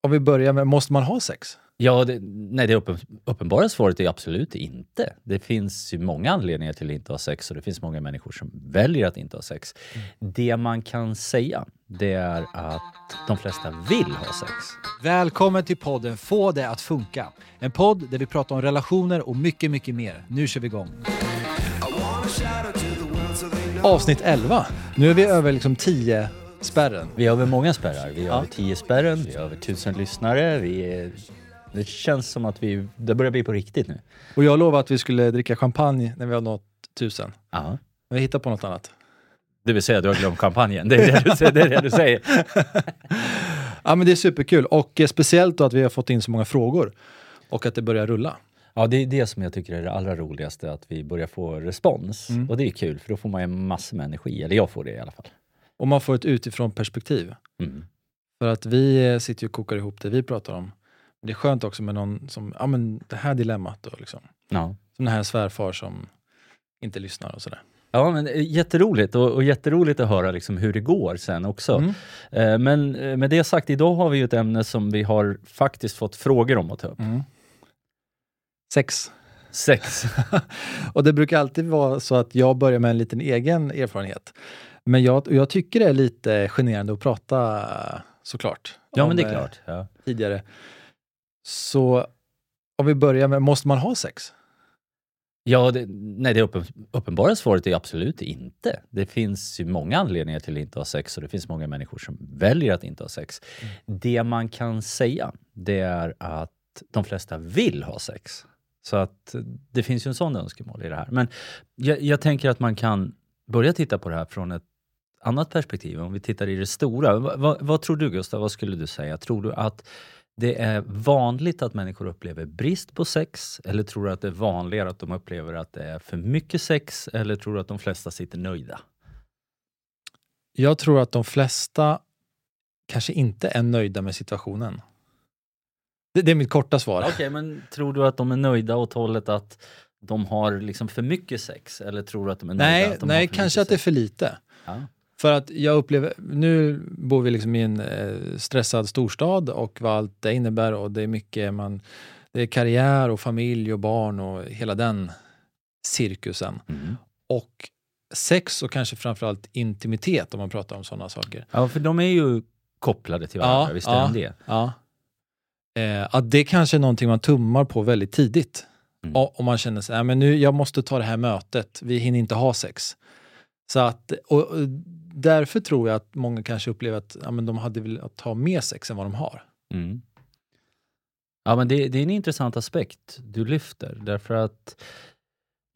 Om vi börjar med, måste man ha sex? Ja, det, nej, det uppen, uppenbara svaret är absolut inte. Det finns ju många anledningar till att inte ha sex och det finns många människor som väljer att inte ha sex. Mm. Det man kan säga, det är att de flesta vill ha sex. Välkommen till podden Få det att funka. En podd där vi pratar om relationer och mycket, mycket mer. Nu kör vi igång. Avsnitt 11. Nu är vi över liksom 10 spärren. Vi har över många spärrar. Vi har ja. över 10 spärren, vi har över 1000 lyssnare. Vi är det känns som att vi, det börjar bli på riktigt nu. Och jag lovade att vi skulle dricka champagne när vi har nått tusen. Ja. Men vi hittar på något annat. Det vill säga, du har glömt champagnen. Det är det du säger. Det är det du säger. ja, men det är superkul och eh, speciellt då att vi har fått in så många frågor och att det börjar rulla. Ja, det är det som jag tycker är det allra roligaste, att vi börjar få respons. Mm. Och det är kul, för då får man ju massor med energi. Eller jag får det i alla fall. Och man får ett utifrån perspektiv. Mm. För att vi sitter ju och kokar ihop det vi pratar om. Det är skönt också med någon som, ja men det här dilemmat då liksom. Ja. Som den här svärfar som inte lyssnar och sådär. Ja, men eh, jätteroligt och, och jätteroligt att höra liksom hur det går sen också. Mm. Eh, men eh, med det sagt, idag har vi ju ett ämne som vi har faktiskt fått frågor om att ta upp. Mm. Sex. Sex. och det brukar alltid vara så att jag börjar med en liten egen erfarenhet. Men jag, jag tycker det är lite generande att prata såklart. Ja, men det är klart. Ja. Tidigare. Så om vi börjar med, måste man ha sex? Ja, det, nej, det uppen, uppenbara svaret är absolut inte. Det finns ju många anledningar till att inte ha sex och det finns många människor som väljer att inte ha sex. Mm. Det man kan säga, det är att de flesta vill ha sex. Så att det finns ju en sån önskemål i det här. Men jag, jag tänker att man kan börja titta på det här från ett annat perspektiv. Om vi tittar i det stora. Va, va, vad tror du Gustav, vad skulle du säga? Tror du att det är vanligt att människor upplever brist på sex eller tror du att det är vanligare att de upplever att det är för mycket sex eller tror du att de flesta sitter nöjda? Jag tror att de flesta kanske inte är nöjda med situationen. Det, det är mitt korta svar. Okej, okay, men tror du att de är nöjda åt hållet att de har liksom för mycket sex eller tror du att de är nöjda? Nej, att de nej kanske att det är för lite. Ja. För att jag upplever, nu bor vi liksom i en eh, stressad storstad och vad allt det innebär och det är mycket man, det är karriär och familj och barn och hela den cirkusen. Mm. Och sex och kanske framförallt intimitet om man pratar om sådana saker. Ja, för de är ju kopplade till varandra, ja, visst är ja, de det? Ja. Eh, att det kanske är någonting man tummar på väldigt tidigt. Mm. Och, och man känner sig, men nu, jag måste ta det här mötet, vi hinner inte ha sex. Så att, och, därför tror jag att många kanske upplever att ja, men de hade velat ha mer sex än vad de har. Mm. Ja, men det, det, är en intressant aspekt du lyfter, därför att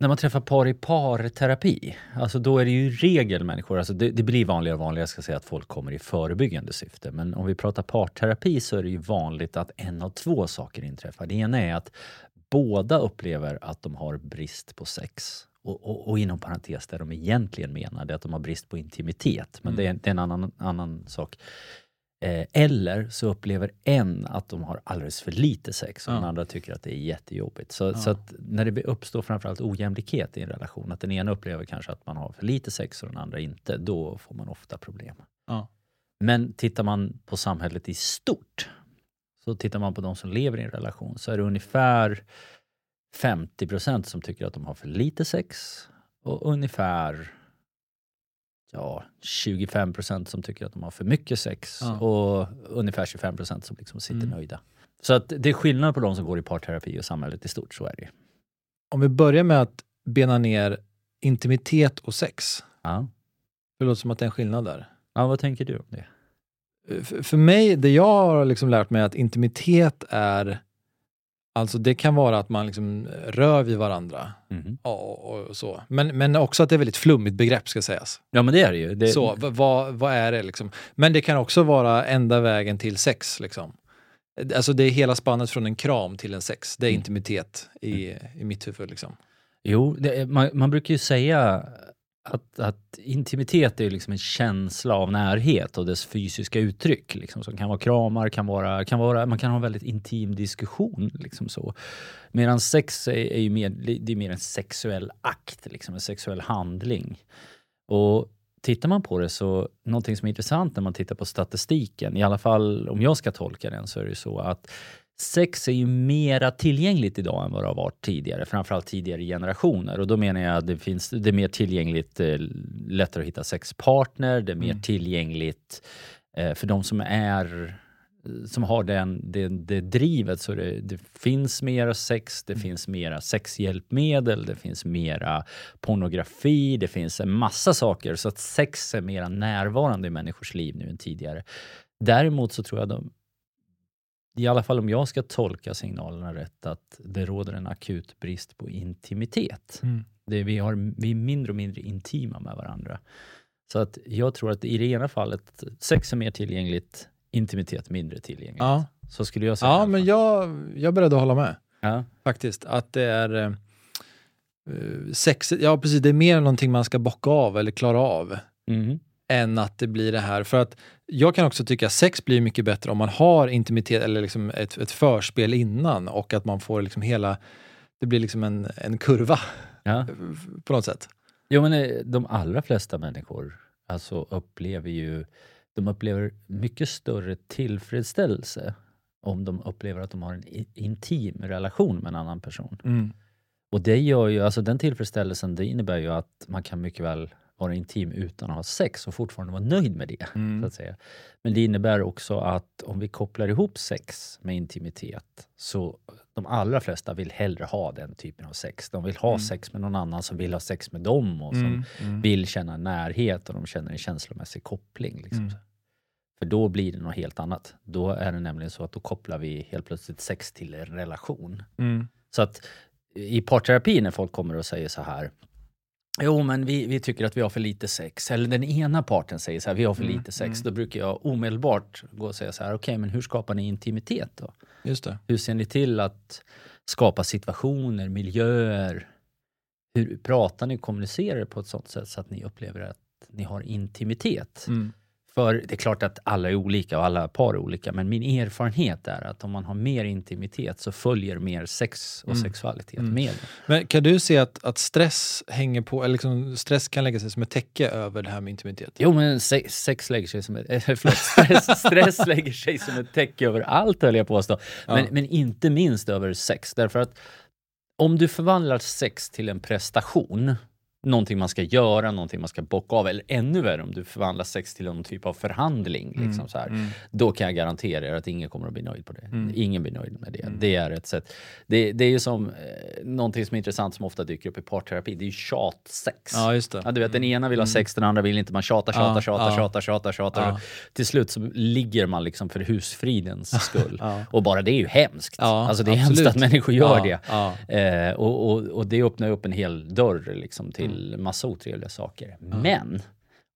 när man träffar par i parterapi, alltså då är det ju regel människor, alltså det, det, blir vanligare och vanligare ska säga att folk kommer i förebyggande syfte. Men om vi pratar parterapi så är det ju vanligt att en av två saker inträffar. Det ena är att båda upplever att de har brist på sex och, och, och, inom parentes där de egentligen menar det att de har brist på intimitet. Men mm. det, är, det, är, en annan, annan sak. Eh, eller så upplever en att de har alldeles för lite sex och ja. den andra tycker att det är jättejobbigt. Så, ja. så när det uppstår framförallt ojämlikhet i en relation, att den ena upplever kanske att man har för lite sex och den andra inte, då får man ofta problem. Ja. Men tittar man på samhället i stort, så tittar man på de som lever i en relation, så är det ungefär 50 procent som tycker att de har för lite sex och ungefär ja, 25 procent som tycker att de har för mycket sex ja. och ungefär 25 procent som liksom sitter mm. nöjda. Så att det är skillnad på de som går i parterapi och samhället i stort, så är det Om vi börjar med att bena ner intimitet och sex. Ja. Det låter som att det är en skillnad där. Ja, vad tänker du om det? För, för mig, det jag har liksom lärt mig är att intimitet är Alltså det kan vara att man liksom rör vid varandra. Mm. Och, och, så. Men, men också att det är ett väldigt flummigt begrepp ska sägas. Ja men det är det ju. Det... Så, vad, vad är det liksom? Men det kan också vara enda vägen till sex. Liksom. Alltså det är hela spannet från en kram till en sex. Det är mm. intimitet i, mm. i mitt huvud. Liksom. Jo, det, man, man brukar ju säga att, att, intimitet är liksom en känsla av närhet och dess fysiska uttryck. Liksom, som kan vara kramar, kan vara, kan vara, man kan ha en väldigt intim diskussion. Liksom så. Medan sex är, är ju mer, det är mer en sexuell akt, liksom, en sexuell handling. Och tittar man på det så, någonting som är intressant när man tittar på statistiken, i alla fall om jag ska tolka den, så är det så att sex är ju mera tillgängligt idag än vad det har varit tidigare, framförallt tidigare generationer. Och då menar jag att det, finns, det är mer tillgängligt, eh, lättare att hitta sexpartner, det är mer Mm. tillgängligt eh, för de som är som har den, det, det drivet. Så det, det finns mera sex, det finns mera sexhjälpmedel, det finns mera pornografi, det finns en massa saker. Så att sex är mera närvarande i människors liv nu än tidigare. Däremot så tror jag de, i alla fall om jag ska tolka signalerna rätt, att det råder en akut brist på intimitet. Mm. Det, vi, har, vi är mindre och mindre intima med varandra. Så att jag tror att i det ena fallet, sex är mer tillgängligt, intimitet mindre tillgängligt. Ja, Så skulle jag säga. ja men jag, jag är att hålla med. Ja. Faktiskt. Att det är eh, eh, sex, ja precis, det är mer någonting man ska bocka av eller klara av. Mhm. Än att det blir det här. För att jag kan också tycka att sex blir mycket bättre om man har intimitet eller liksom ett, ett förspel innan och att man får liksom hela, det blir liksom en, en kurva Ja. på något sätt. Jo, men eh, de allra flesta människor alltså, upplever ju de upplever mycket större tillfredsställelse om de upplever att de har en intim relation med en annan person. Och det gör ju, alltså den tillfredsställelsen det innebär ju att man kan mycket väl vara intim utan att ha sex och fortfarande vara nöjd med det. Så att säga. Men det innebär också att om vi kopplar ihop sex med intimitet så de allra flesta vill hellre ha den typen av sex. De vill ha Mm. sex med någon annan som vill ha sex med dem och som vill känna närhet och de känner en känslomässig koppling. Liksom. Mm. För då blir det något helt annat. Då är det nämligen så att då kopplar vi helt plötsligt sex till en relation. Mm. Så att i parterapi när folk kommer och säger så här Jo, men vi, vi tycker att vi har för lite sex. Eller den ena parten säger så här, vi har för Mm, lite sex. mm. Då brukar jag omedelbart gå och säga så här, okej, men hur skapar ni intimitet då? Just det. Hur ser ni till att skapa situationer, miljöer? Hur pratar ni och kommunicerar på ett sånt sätt så att ni upplever att ni har intimitet? Mm. För det är klart att alla är olika och alla par är olika, men min erfarenhet är att om man har mer intimitet så följer mer sex och Mm. sexualitet Mm. med. Men kan du se att, att stress hänger på, eller liksom stress kan lägga sig som ett täcke över det här med intimitet? Jo, men se- sex lägger sig som ett, förlåt, stress, stress lägger sig som ett täcke över allt höll jag påstå. Men, Ja. men inte minst över sex. Därför att om du förvandlar sex till en prestation, någonting man ska göra, någonting man ska bocka av, eller ännu värre om du förvandlar sex till någon typ av förhandling, liksom så här, Mm. då kan jag garantera er att ingen kommer att bli nöjd på det. Mm. Ingen blir nöjd med det. Mm. Det är ett sätt. Det, det är ju som eh, någonting som är intressant som ofta dyker upp i parterapi, det är ju tjatsex. Ja, just det. Ja, du vet, den ena vill ha sex, den andra vill inte. Man tjatar, tjatar, Ja, tjatar, ja. tjatar, tjatar, tjatar. Ja. Till slut så ligger man liksom för husfridens skull. Ja. Och bara det är ju hemskt. Ja, alltså det är absolut. hemskt att människor gör det. Eh, och, och, och det öppnar upp en hel dörr liksom, till massa otrevliga saker. Men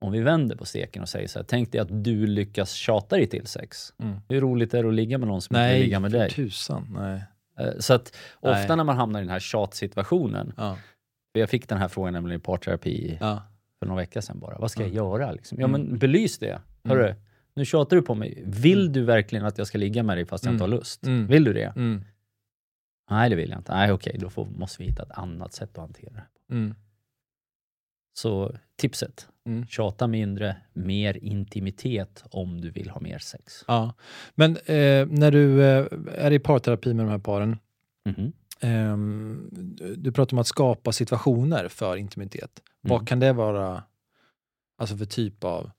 om vi vänder på steken och säger så här, tänk dig att du lyckas tjata dig till sex. Mm. Hur roligt är det att ligga med någon som inte vill ligga med dig? tusan. Nej. Eh, så att ofta Nej. när man hamnar i den här tjatsituationen, Ja. för jag fick den här frågan nämligen i parterapi Ja. för några veckor sedan bara. Vad ska jag Mm. göra? Liksom? Ja, Mm. men belys det. Hörru, nu tjatar du på mig. Vill du verkligen att jag ska ligga med dig fast jag inte har Mm. lust? Mm. Vill du det? Mm. Nej, det vill jag inte. Nej, okej, då får, måste vi hitta ett annat sätt att hantera det. Mm. Så tipset, Mm. tjata mindre, mer intimitet om du vill ha mer sex. Ja. Men eh, när du eh, är i parterapi med de här paren, ehm, du- du pratar om att skapa situationer för intimitet. Mm. Vad kan det vara alltså för typ av...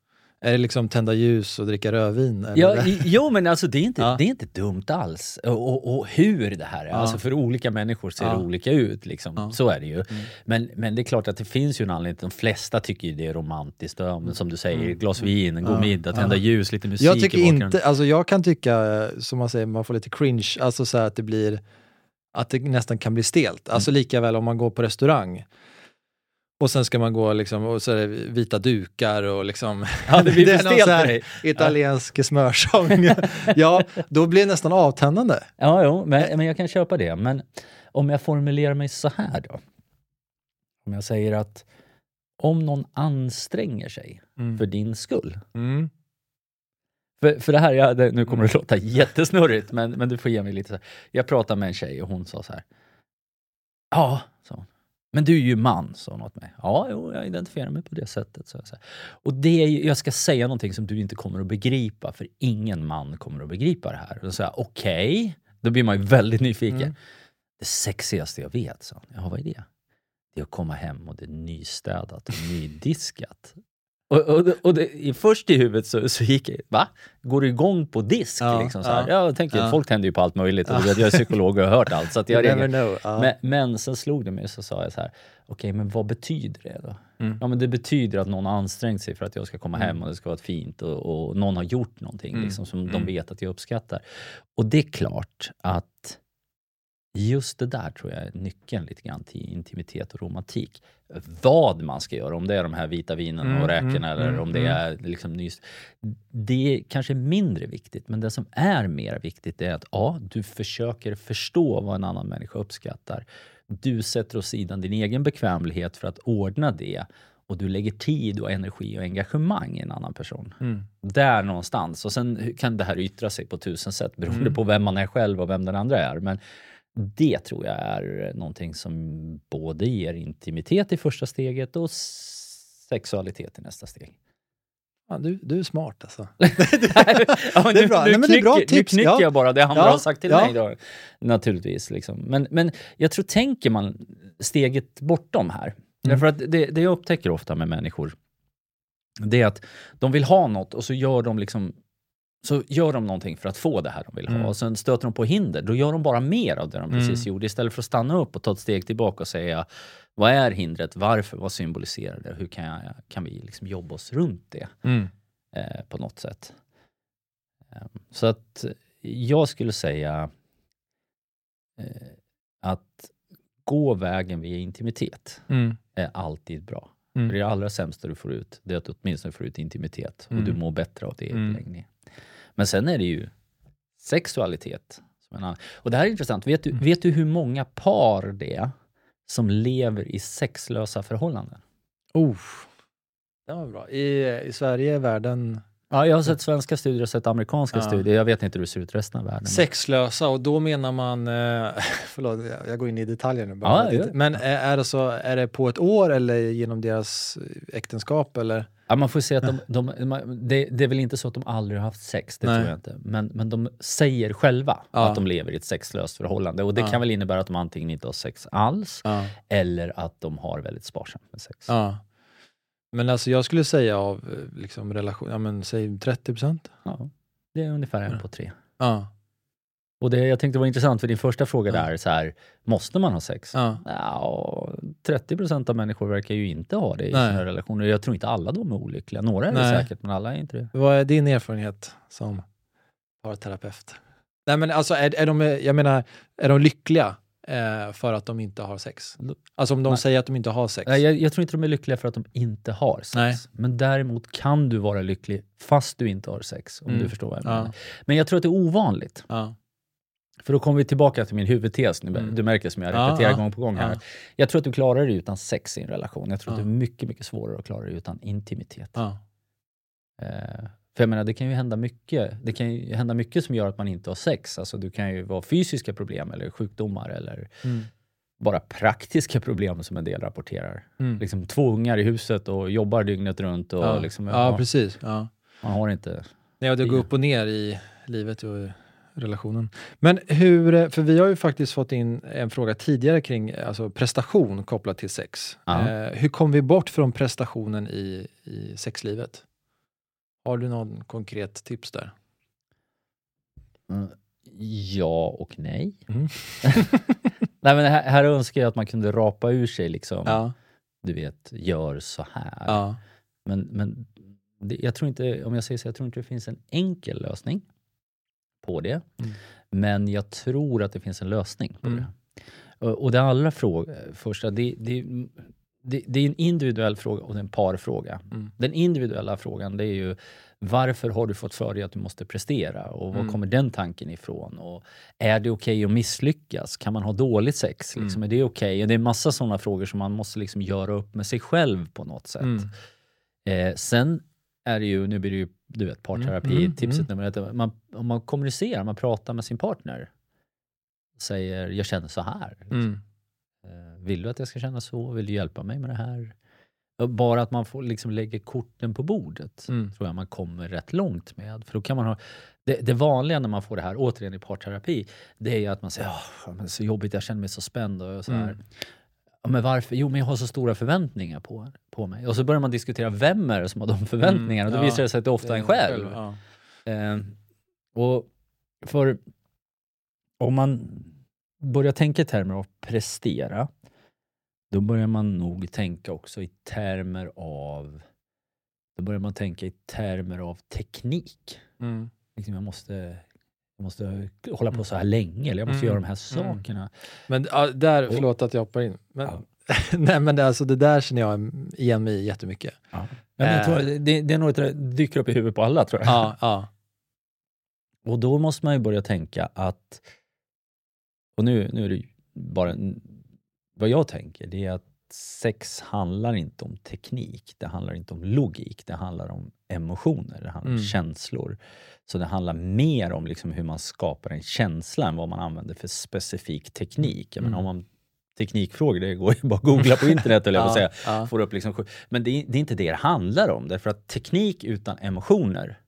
Är det liksom tända ljus och dricka rödvin? Eller? Ja, jo, men alltså det är inte, Ja. det är inte dumt alls. Och, och, och hur det här är, Ja. alltså för olika människor ser Ja. det olika ut. Liksom. Så är det ju. Mm. Men, men det är klart att det finns ju en anledning. De flesta tycker ju det är romantiskt. Ja, men som du säger, Mm. glas vin, en god middag, tända ljus, lite musik Jag tycker inte, alltså jag kan tycka, som man säger, man får lite cringe, alltså så att det blir, att det nästan kan bli stelt. Alltså lika väl om man går på restaurang och sen ska man gå liksom, och så är det vita dukar och liksom, Ja, det blir det är någon så här italiensk smörsång. ja, då blir det nästan avtändande. Ja, jo, men, men jag kan köpa det. Men om jag formulerar mig så här då. Om jag säger att om någon anstränger sig för din skull. Mm. För, för det här, jag, det, nu kommer det låta jättesnurrigt, men, men du får ge mig lite så här. Jag pratade med en tjej och hon sa så här. Ja, sa hon. Men du är ju man, sa hon åt mig. Ja, jo, jag identifierar mig på det sättet. Så jag, så. Och det är, jag ska säga någonting som du inte kommer att begripa, för ingen man kommer att begripa det här. Och då sa jag, okej. Då blir man ju väldigt nyfiken. Mm. Det sexigaste jag vet, sa hon. Ja, vad är det? Det är att komma hem och det är nystädat och nydiskat. Och, och, och det, i- först i huvudet så, så gick jag, va? Går du igång på disk? Ja, liksom, så ja. Jag tänker, Ja. folk tänder ju på allt möjligt. Och jag är psykolog och har hört allt. Så jag ringer. know. Men, men sen slog det mig så sa jag så här, okej men vad betyder det då? Mm. Ja men det betyder att någon har ansträngt sig för att jag ska komma hem och det ska vara fint och, och någon har gjort någonting Mm. liksom, som de Mm. vet att jag uppskattar. Och det är klart att just det där tror jag är nyckeln lite grann till intimitet och romantik. Vad man ska göra, om det är de här vita vinen Mm, och räkorna mm, eller mm, om det mm. är liksom nys. Det är kanske mindre viktigt, men det som är mer viktigt är att ja, du försöker förstå vad en annan människa uppskattar. Du sätter åt sidan din egen bekvämlighet för att ordna det och du lägger tid och energi och engagemang i en annan person. Mm. Där någonstans. Och sen kan det här yttra sig på tusen sätt beroende Mm. på vem man är själv och vem den andra är. Men det tror jag är någonting som både ger intimitet i första steget och sexualitet i nästa steg. Ja, du, du är smart alltså. ja, Det är nu, bra. Nu, Nej, men det är bra knycker, nu tips, knycker ja. jag bara det andra Ja, har sagt till ja. mig. Då, naturligtvis. Liksom. Men, men jag tror, tänker man steget bortom här. Mm. Därför att det, det jag upptäcker ofta med människor, det är att de vill ha något och så gör de liksom så gör de någonting för att få det här de vill ha Mm. och sen stöter de på hinder. Då gör de bara mer av det de precis Mm. gjorde istället för att stanna upp och ta ett steg tillbaka och säga vad är hindret? Varför? Vad symboliserar det? Hur kan, jag, kan vi liksom jobba oss runt det? Mm. eh, på något sätt. Eh, Så att jag skulle säga eh, att gå vägen via intimitet Mm. är alltid bra. Mm. För det allra sämsta du får ut, det är att du åtminstone får ut intimitet och Mm. du mår bättre av det i Mm. förlängningen. Men sen är det ju sexualitet. Som en annan. Och det här är intressant. Vet du, Mm. vet du hur många par det är som lever i sexlösa förhållanden? Oh. Det var bra. I, I Sverige är världen Ja, jag har sett svenska studier och sett amerikanska Ja. studier. Jag vet inte hur det ser ut i resten av världen. sexlösa och då menar man, eh, förlåt jag- går in i detaljer nu bara. Ja. Men är, är, det så, är det på ett år eller genom deras äktenskap eller? Ja, man får se att de, de, de det, det är väl inte så att de aldrig har haft sex, det Nej. tror jag inte. Men, men de säger själva Ja. att de lever i ett sexlöst förhållande. Och det Ja. kan väl innebära att de antingen inte har sex alls, Ja. eller att de har väldigt sparsamt med sex. Men alltså jag skulle säga av eh, liksom relation, ja men säg 30 procent. Ja, det är ungefär en på tre. Ja. Och det, jag tänkte det var intressant, för din första fråga Ja. där, så här, måste man ha sex? Ja. Ja, 30 procent av människor verkar ju inte ha det i Nej. sina relationer. Jag tror inte alla de är olyckliga. Några är det Nej. säkert, men alla är inte det. Vad är din erfarenhet som parterapeut? Nej men alltså är, är de, jag menar, är de lyckliga eh, för att de inte har sex? Alltså om de Nej. säger att de inte har sex? Nej, jag, jag tror inte de är lyckliga för att de inte har sex. Nej. Men däremot kan du vara lycklig fast du inte har sex. Om Mm. du förstår vad jag Ja. menar. Men jag tror att det är ovanligt. Ja. För då kommer vi tillbaka till min huvudtes. Nu, Mm. Du märker som jag Ja, repeterar ja. gång på gång här. Ja. Jag tror att du klarar dig utan sex i en relation. Jag tror att Ja. det är mycket, mycket svårare att klara dig utan intimitet. Ja. Eh, för jag menar, det kan ju hända mycket. Det kan ju hända mycket som gör att man inte har sex. Alltså, du kan ju vara fysiska problem eller sjukdomar eller Mm. bara praktiska problem som en del rapporterar. Mm. Liksom två ungar i huset och jobbar dygnet runt och ja. liksom, ja, precis. Man har inte... Nej, och det går Det- upp och ner i livet och relationen. Men hur, eh, för vi har ju faktiskt fått in en fråga tidigare kring alltså prestation kopplat till sex. Eh, hur kom vi bort från prestationen i, i sexlivet? Har du någon konkret tips där? Ja och nej. Mm. nej men här, här önskar jag att man kunde rapa ur sig liksom, Ja. du vet, gör så här. ja. Men, men det, jag tror inte, om jag säger så, jag tror inte det finns en enkel lösning på det. Mm. Men jag tror att det finns en lösning på Mm. det. Och, det allra fråga, första, det, det, det, det är en individuell fråga och en parfråga. Mm. Den individuella frågan det är ju varför har du fått för dig att du måste prestera och var Mm. kommer den tanken ifrån? Och är det okej att misslyckas? Kan man ha dåligt sex? Liksom? Mm. Är det okej? Och Det är massa sådana frågor som man måste liksom göra upp med sig själv på något sätt. Mm. Eh, sen är det ju, nu blir det ju du vet, parterapi, Mm, mm, tipset nummer ett. Man, om man kommunicerar, man pratar med sin partner. Säger, jag känner så här. liksom. Mm. Eh, vill du att jag ska känna så? Vill du hjälpa mig med det här? Bara att man får liksom lägga korten på bordet Mm. tror jag man kommer rätt långt med. För då kan man ha, det, det vanliga när man får det här, återigen i parterapi, det är ju att man säger "Åh, men så jobbigt, jag känner mig så spänd. Och så här. Mm. Ja, men varför? Jo, men jag har så stora förväntningar på, på mig. Och så börjar man diskutera vem är det som har de förväntningarna. och då Mm, ja, visar det sig att det är ofta en själv. Ja. Eh, och för om man börjar tänka i termer av prestera, då börjar man nog tänka också i termer av då börjar man tänka i termer av teknik. Mm. Liksom jag, måste, jag måste hålla på så här länge, eller jag måste Mm, göra de här mm. sakerna. Men ja, där, förlåt att jag hoppar in. Men, Ja. nej, men det, alltså, det där känner jag igen mig i jättemycket. Ja. Men jag Eh. tror, det, det är nog det dyker upp i huvudet på alla tror jag. Ja, ja. Och då måste man ju börja tänka att, och nu, nu är det bara en, vad jag tänker, det är att sex handlar inte om teknik, det handlar inte om logik, det handlar om emotioner, det handlar om Mm. känslor. Så det handlar mer om liksom hur man skapar en känsla än vad man använder för specifik teknik. Jag Mm. om man, teknikfrågor, det går ju bara att googla på internet, eller jag ja, säga. ja. Får upp liksom, men det är, det är inte det det handlar om, därför att teknik utan emotioner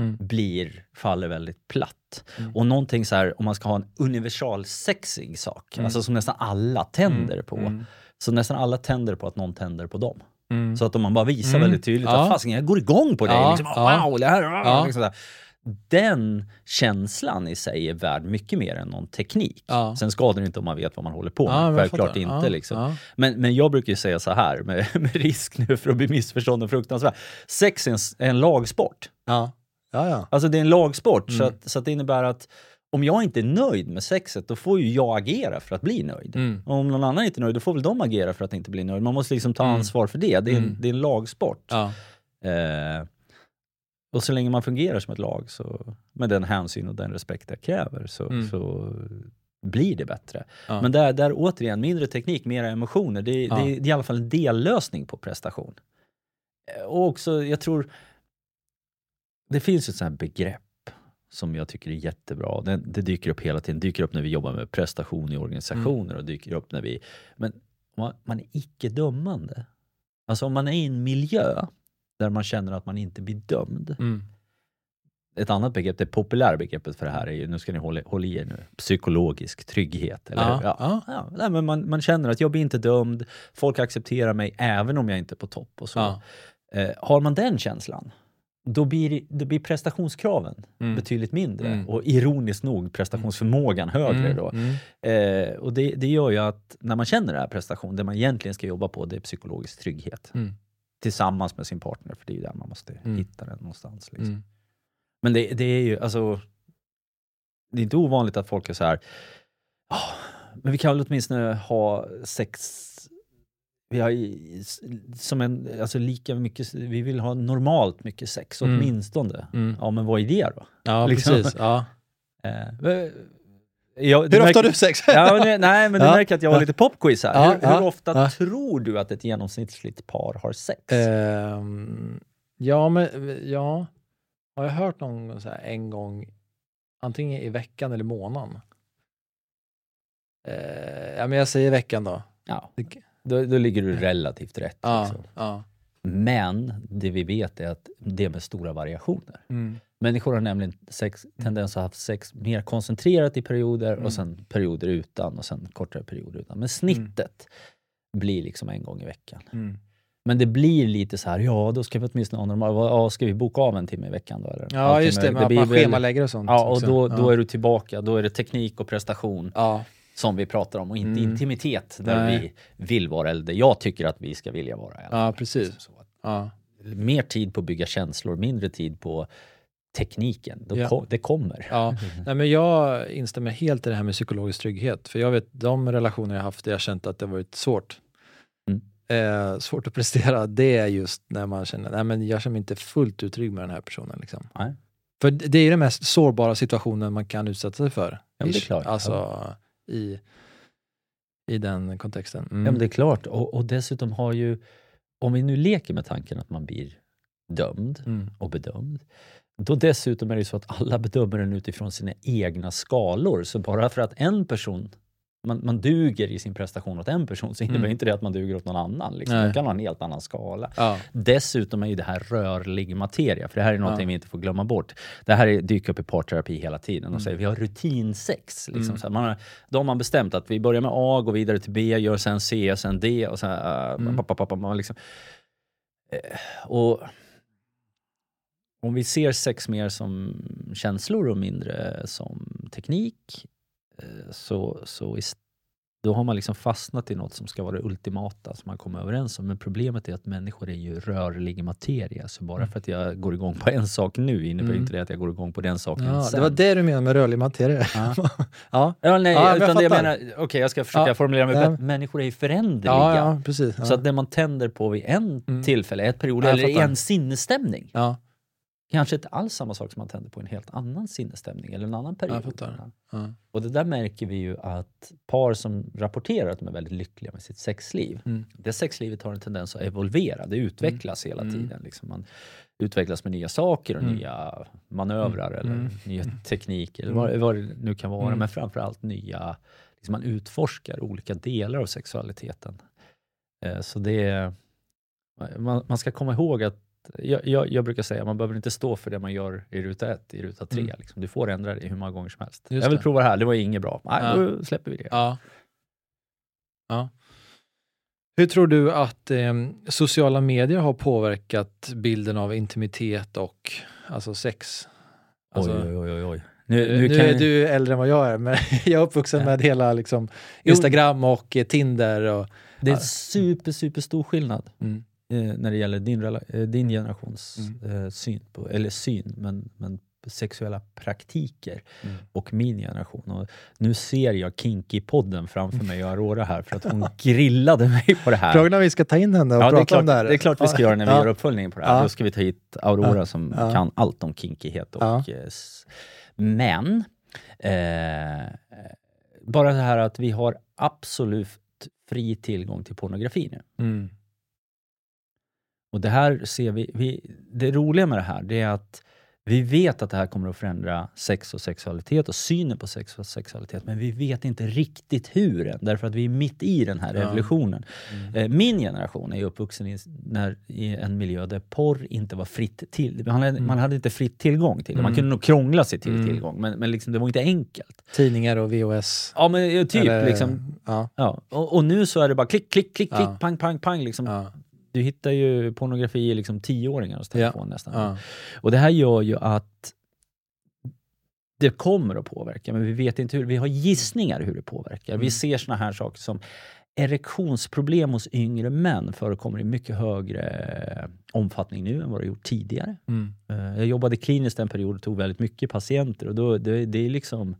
Mm. blir, faller väldigt platt. Mm. Och någonting så här, om man ska ha en universal sexig sak, Mm. alltså som nästan alla tänder Mm, på. Så nästan alla tänder på att någon tänder på dem. Mm. Så att om man bara visar Mm. väldigt tydligt Ja. att fasiken, jag går igång på dig. Ja, Liksom, ja. wow, det här, Ja. liksom där. Den känslan i sig är värd mycket mer än någon teknik. Ja. Sen skadar det inte om man vet vad man håller på med. Ja, men jag Självklart inte. Liksom. Men, men jag brukar ju säga så här, med, med risk nu för att bli missförstådd och fruktansvärd. Sex är en, en lagsport. Ja. Ja, ja. Alltså det är en lagsport, så, Mm. att, så att det innebär att om jag inte är nöjd med sexet, då får ju jag agera för att bli nöjd. Mm. Och om någon annan inte är nöjd, då får väl de agera för att inte bli nöjd. Man måste liksom ta Mm. ansvar för det. Det är, en, Mm. det är en lagsport. Ja. Eh, och så länge man fungerar som ett lag, så, med den hänsyn och den respekt det kräver, så, Mm. så blir det bättre. Ja. Men där, där återigen, mindre teknik, mera emotioner. Det, Ja. det, det är i alla fall en dellösning på prestation. Eh, Och också, jag tror, det finns ett sånt här begrepp som jag tycker är jättebra. Det, det dyker upp hela tiden. dyker upp när vi jobbar med prestation i organisationer och dyker upp när vi... Men man, man är icke dömande. Alltså om man är i en miljö där man känner att man inte blir dömd. Mm. Ett annat begrepp, det populära begreppet för det här är ju, nu ska ni hålla, hålla i er nu, psykologisk trygghet. Eller Ja? Ja. ja. Ja, men man, man känner att jag blir inte dömd, folk accepterar mig även om jag inte är på topp. Och så. Eh, har man den känslan, då blir, då blir prestationskraven Mm. betydligt mindre. Mm. Och ironiskt nog prestationsförmågan högre. Mm. Då. Mm. Eh, och det, det gör ju att när man känner det här prestation, det man egentligen ska jobba på, det är psykologisk trygghet. Mm. Tillsammans med sin partner, för det är där man måste hitta den någonstans. Liksom. Men det, det är ju, alltså, det är inte ovanligt att folk är så här, "Ah, men vi kan väl åtminstone ha sex, vi har som en, alltså lika mycket, vi vill ha normalt mycket sex, Mm. åtminstone. Mm. Ja, men vad är det då? Ja, Liksom. precis. Ja. Eh, men- jag, Hur ofta har du sex? Ja, men, det- nej, men du Ja. märker att jag har lite popquiz här. Ja, hur, ja, hur ofta ja. tror du att ett genomsnittligt par har sex? Ehm, ja, men ja. Har jag hört någon gång så här en gång, antingen i veckan eller månaden? Eh, ja, men jag säger veckan då. ja, Det- då, då ligger du relativt rätt. Ja, Liksom. ja. Men det vi vet är att det är med stora variationer. Mm. Människor har nämligen sex, tendens att ha haft sex mer koncentrerat i perioder Mm. och sen perioder utan och sen kortare perioder utan. Men snittet blir liksom en gång i veckan. Mm. Men det blir lite så här, ja då ska vi åtminstone ha normal, ja, ska vi boka av en timme i veckan då? Eller? Ja, just det, blir man schemalägger och sånt. Ja, och då, då ja. är du tillbaka, då är det teknik och prestation Ja, som vi pratar om och inte Mm. intimitet där Nej. vi vill vara, eller där jag tycker att vi ska vilja vara. ja, precis. Att- Ja. mer tid på att bygga känslor, mindre tid på tekniken. Då Ja. ko- det kommer. Ja, nej, men jag instämmer helt i det här med psykologisk trygghet. För jag vet de relationer jag haft där jag känt att det varit svårt. Mm. Eh, svårt att prestera, det är just när man känner, nej men jag känner mig inte fullt ut trygg med den här personen. Liksom. Nej. För det är ju den mest sårbara situationen man kan utsätta sig för. Ja, det är klart. Alltså i, i den kontexten. Mm. Ja, men det är klart. Och, och dessutom har ju, om vi nu leker med tanken att man blir dömd mm. och bedömd, då dessutom är det så att alla bedömer den utifrån sina egna skalor. Så bara för att en person man, man duger i sin prestation åt en person så innebär Mm. inte det att man duger åt någon annan. Liksom. Nej. Man kan ha en helt annan skala. Ja. Dessutom är ju det här rörlig materia, för det här är någonting Ja. vi inte får glömma bort. Det här är, dyker upp i parterapi hela tiden. Mm. Och säger vi har rutinsex. Liksom. Så här, man har, då har man bestämt att vi börjar med A, går vidare till B, gör sen C, sen D och sen... Uh, Mm. pappa, pappa, man liksom, eh, och om vi ser sex mer som känslor och mindre som teknik så, så ist- då har man liksom fastnat i något som ska vara det ultimata som man kommer överens om. Men problemet är att människor är ju rörlig materia. Så bara för att jag går igång på en sak nu innebär Mm. inte det att jag går igång på den saken Ja, sen. det var det du menade med rörlig materia? Ja. ja. Ja, nej, Ja, men jag utan det jag menar, okej jag ska försöka formulera mig bättre. Människor är ju föränderliga. Precis. Så att det man tänder på vid en Mm. tillfälle, ett period, eller en sinnesstämning. Kanske inte alls samma sak som man tänder på en helt annan sinnesstämning eller en annan period. Ja. Och det där märker vi ju att par som rapporterar att de är väldigt lyckliga med sitt sexliv, Mm. det sexlivet har en tendens att evolvera, det utvecklas hela Mm. tiden. Liksom man utvecklas med nya saker och Mm. nya manövrar eller Mm. nya tekniker eller Mm. vad, vad det nu kan vara. Mm. Men framförallt nya, liksom man utforskar olika delar av sexualiteten. Eh, Så det man, man ska komma ihåg att jag, jag, jag brukar säga man behöver inte stå för det man gör i ruta ett, i ruta tre. Mm. Liksom. Du får ändra det hur många gånger som helst. Just jag vill det. prova det här, det var inget bra. Nej, Ja. då släpper vi det. Ja. ja. Hur tror du att eh, sociala medier har påverkat bilden av intimitet och alltså sex? Alltså, oj, oj, oj, oj. Nu, Nu, nu, nu kan är du äldre än vad jag är, men jag är uppvuxen Ja. med hela liksom. Instagram och eh, Tinder. Och, Det är Ja. super, super stor skillnad mm. Eh, när det gäller din, eh, din generations Mm. eh, syn på, eller syn, men, men sexuella praktiker Mm. och min generation. Och nu ser jag Kinky-podden framför mig och Aurora här för att hon grillade mig på det här. Frågan om vi ska ta in henne och Ja, prata klart, om det här. det är klart vi ska göra när vi Ja. gör uppföljningen på det här. Ja. Då ska vi ta hit Aurora som kan allt om kinkighet. Och, eh, Men, eh, bara det här att vi har absolut fri tillgång till pornografi nu. Mm. Och det här ser vi, vi, det roliga med det här det är att vi vet att det här kommer att förändra sex och sexualitet och synen på sex och sexualitet, men vi vet inte riktigt hur än, därför att vi är mitt i den här Ja. revolutionen. Mm. Eh, Min generation är uppvuxen i, när, i en miljö där porr inte var fritt till. Man hade, man hade inte fritt tillgång till det. Man Mm. kunde nog krångla sig till Mm. tillgång, men, men liksom, det var inte enkelt. Tidningar och VHS. Ja, men typ Eller- liksom. Ja. Ja. Och, och nu så är det bara klick, klick, klick, klick, Ja. pang, pang, pang. Liksom. Ja. Du hittar ju pornografi i liksom tioåringars telefon nästan. Ja. Och det här gör ju att det kommer att påverka, men vi vet inte hur. Vi har gissningar hur det påverkar. Mm. Vi ser såna här saker som erektionsproblem hos yngre män förekommer i mycket högre omfattning nu än vad det gjort tidigare. Mm. Eh, Jag jobbade kliniskt en period och tog väldigt mycket patienter och då, det, det är liksom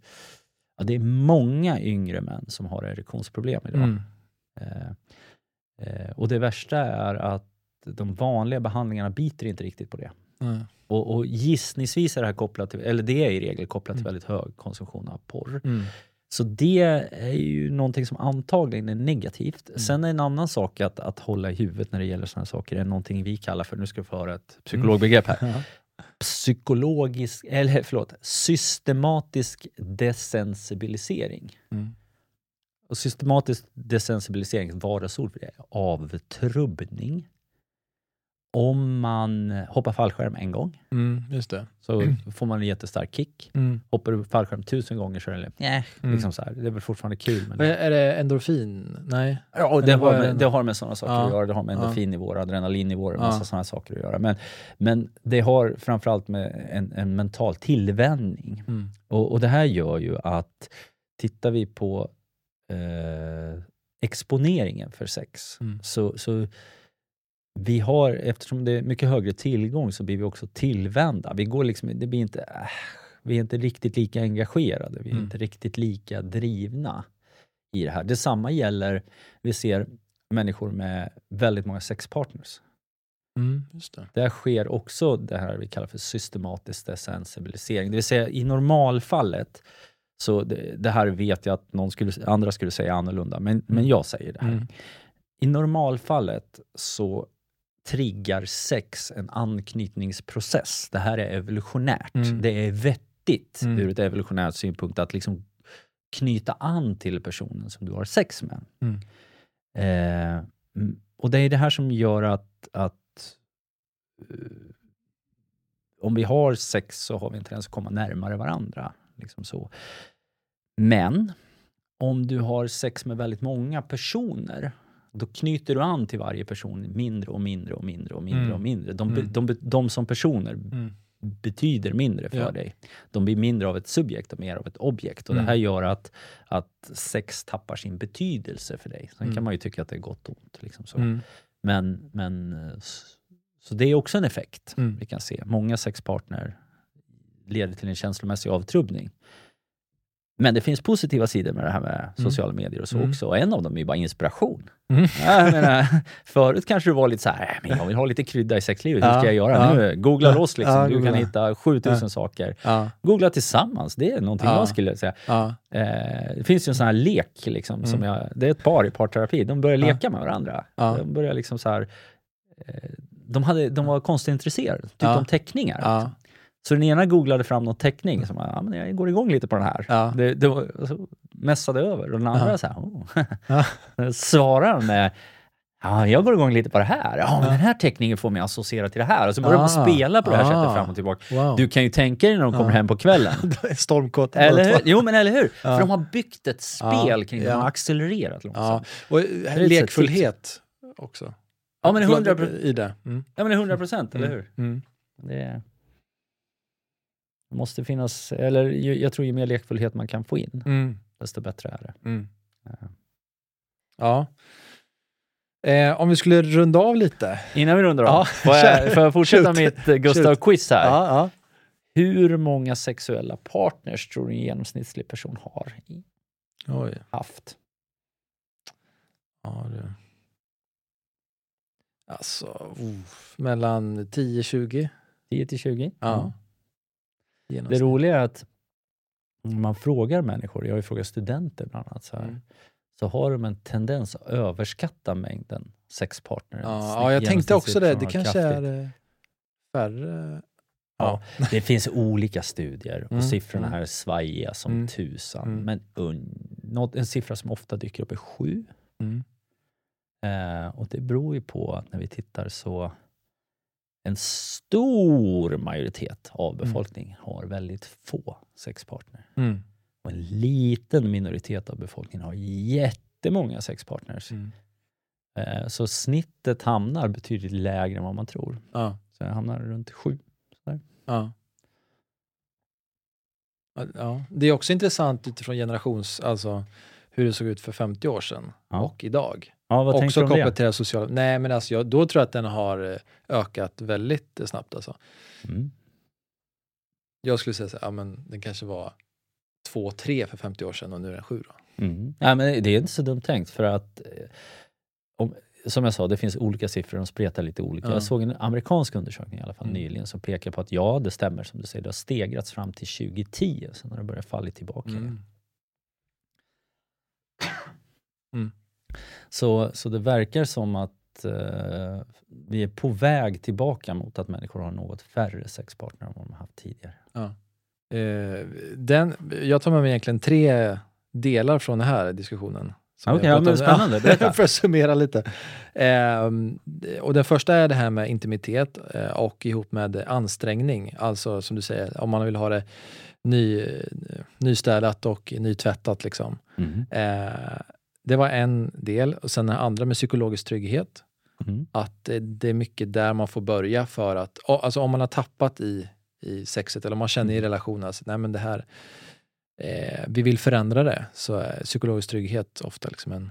ja, det är många yngre män som har erektionsproblem idag. Mm. Eh, och det värsta är att de vanliga behandlingarna biter inte riktigt på det. Ja. Och, och gissningsvis är det här kopplat till, eller det är i regel kopplat till Mm. väldigt hög konsumtion av porr. Mm. Så det är ju någonting som antagligen är negativt. Mm. Sen är en annan sak att, att hålla i huvudet när det gäller sådana saker, är någonting vi kallar för, nu ska vi få höra ett psykologbegrepp här, Ja. psykologisk, eller förlåt, systematisk desensibilisering. Mm. Och systematisk desensibilisering, vardagsord för det, avtrubbning. Om man hoppar fallskärm en gång Mm. Just det. så får man en jättestark kick. Mm. Hoppar du fallskärm tusen gånger så är det Mm. liksom så här. Det är väl fortfarande kul. Men... Vad Är det endorfin? Nej? Ja, det, har med, det? har med sådana saker Ja. att göra. Det har med Ja. endorfinnivåer, adrenalinnivåer och massa Ja. sådana saker att göra. Men, men det har framförallt med en, en mental tillvänjning. Mm. Och, och det här gör ju att tittar vi på eh, exponeringen för sex Mm. så, så vi har, eftersom det är mycket högre tillgång så blir vi också tillvända. Vi, går liksom, det blir inte, äh, vi är inte riktigt lika engagerade, vi är Mm. inte riktigt lika drivna i det här. Detsamma gäller, vi ser människor med väldigt många sexpartners. Mm. Det. Där sker också det här vi kallar för systematisk desensibilisering. Det vill säga i normalfallet, så det, det här vet jag att någon skulle, andra skulle säga annorlunda, men, men jag säger det här. Mm. I normalfallet så triggar sex en anknytningsprocess. Det här är evolutionärt. Mm. Det är vettigt Mm. ur ett evolutionärt synpunkt att liksom knyta an till personen som du har sex med. Mm. Eh, mm, och det är det här som gör att, att eh, om vi har sex så har vi en tendens att komma närmare varandra. Liksom så. Men om du har sex med väldigt många personer, då knyter du an till varje person mindre och mindre och mindre och mindre Mm. och mindre. De, Mm. de, be- de som personer Mm. betyder mindre för Ja. dig. De blir mindre av ett subjekt och mer av ett objekt. Och Mm. Det här gör att, att sex tappar sin betydelse för dig. Sen Mm. kan man ju tycka att det är gott och ont. Liksom så. Mm. Men, men, eh, så det är också en effekt Mm. vi kan se. Många sexpartner leder till en känslomässig avtrubbning. Men det finns positiva sidor med det här med sociala medier och så Mm. också. Och en av dem är ju bara inspiration. Mm. Ja, Jag menar, förut kanske du var lite så här, "Äh, men jag vill ha lite krydda i sexlivet, hur Ja, ska jag göra ja. nu? Googla Ja, loss liksom, du kan googla. hitta 7000 saker. Googla tillsammans, det är någonting Ja. jag skulle säga. Eh, det finns ju en sån här lek, liksom, som Mm. jag, det är ett par i parterapi, de börjar Ja. leka med varandra. De börjar liksom så här, eh, de, hade, de var konstintresserade, tyckte om teckningar. Så den ena googlade fram någon teckning, som ja, men jag går igång lite på den här. Ja. Det, det var, mässade över och den andra Ja. så här, oh. Ja. svarar med Ja, jag går igång lite på det här. Ja, men Ja. den här teckningen får mig associera till det här. Och så börjar Ah. spela på det här Ah. sättet fram och tillbaka. Wow. Du kan ju tänka dig när de kommer Ja. hem på kvällen. Stormkott. Eller hur? Jo, men eller hur? För de har byggt ett spel kring det. De har accelererat långsamt. Och eh, lekfullhet också. Ja, men det är hundra Förlåt, I det. Mm. ja, men det är 100 procent, eller hur? Mm. Det det måste finnas, eller ju- jag tror ju mer lekfullhet man kan få in, Mm. desto bättre är det. Mm. Ja. Ja. Eh, om vi skulle runda av lite. Innan vi rundar av, Ja, får, jag, får jag fortsätta Shoot. mitt eh, Gustav-quiz här? Ja, ja. Hur många sexuella partners tror du en genomsnittlig person har Oj. haft? Ja, det... Alltså, uff, mellan 10-20. 10 till 20? Ja. Det roliga är att man frågar människor, jag har ju frågat studenter bland annat, så, här, Mm. så har de en tendens att överskatta mängden sexpartner. Ja, ja, jag tänkte också det. Det kanske är eh, färre. Ja, det finns olika studier och Mm, siffrorna mm. här är svajiga som Mm, tusan. mm. Men un, en siffra som ofta dyker upp är sju. Mm. Eh, och det beror ju på att när vi tittar så en stor majoritet av Mm. befolkningen har väldigt få sexpartner. Mm. Och en liten minoritet av befolkningen har jättemånga sexpartners. Mm. Eh, så snittet hamnar betydligt lägre än vad man tror. Ja. Så det hamnar runt sju. Ja. Ja, Ja. Det är också intressant utifrån generations, alltså hur det såg ut för 50 år sedan Ja. och idag. Ja, vad också kopplat det? till det sociala. Nej, men alltså jag, då tror jag att den har eh, ökat väldigt eh, snabbt. Alltså. Mm. Jag skulle säga så här, ja, men den kanske var två, tre för 50 år sedan och nu är den sju. Då. Mm. Ja, men det är inte så dumt tänkt för att eh, om, som jag sa, det finns olika siffror, de spretar lite olika. Ja. Jag såg en amerikansk undersökning i alla fall Mm. nyligen som pekar på att ja, det stämmer som du säger, det har stegrats fram till 2010, sen har det börjat falla tillbaka. Mm. Så, så det verkar som att eh, vi är på väg tillbaka mot att människor har något färre sexpartner än vad de har haft tidigare. Eh, den, jag tar med mig egentligen tre delar från den här diskussionen. Okej, jag ja, men spännande. Berätta. för att summera lite. Ehm, och den första är det här med intimitet eh, och ihop med ansträngning. Alltså som du säger, om man vill ha det ny, nystädat och nytvättat. Liksom. Mm. Eh, det var en del. Och sen den andra med psykologisk trygghet. Mm. Att det, är mycket där man får börja för att, alltså om man har tappat i, i sexet eller om man känner i relationen att nej men det här, eh, vi vill förändra det, så är psykologisk trygghet ofta liksom en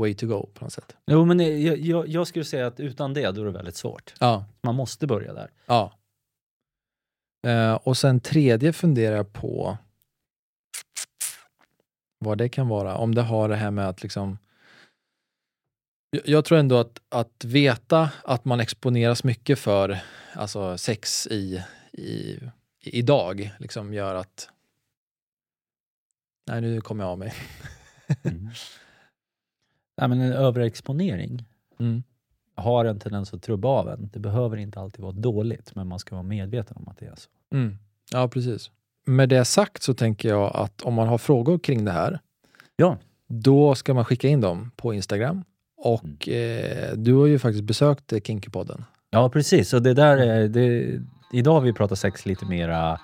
way to go på något sätt. Jo, men jag, jag, jag skulle säga att utan det, då är det väldigt svårt. Ja. Man måste börja där. ja. Eh, och sen tredje funderar jag på vad det kan vara. Om det har det här med att liksom jag- tror ändå att, att veta att man exponeras mycket för alltså sex i, i, idag liksom gör att Nej, nu kommer jag av mig. Mm. Nej, men en överexponering Mm. har en tendens att trubba av en. Det behöver inte alltid vara dåligt, men man ska vara medveten om att det är så. Mm. Ja, precis. Med det sagt så tänker jag att om man har frågor kring det här, Ja. då ska man skicka in dem på Instagram. Och eh, du har ju faktiskt besökt Kinkypodden. Ja, precis. Och det där är, det, idag har vi pratat sex lite mera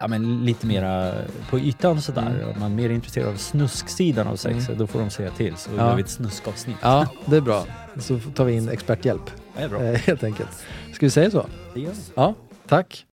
Ja, men lite mera på ytan sådär. Mm. Om man är mer intresserad av snusksidan av sex, då får de säga till. Så Ja. gör vi ett snuskavsnitt. Ja, det är bra. Så tar vi in experthjälp Det är bra. eh, helt enkelt. Ska vi säga så? Det gör vi. Ja, tack.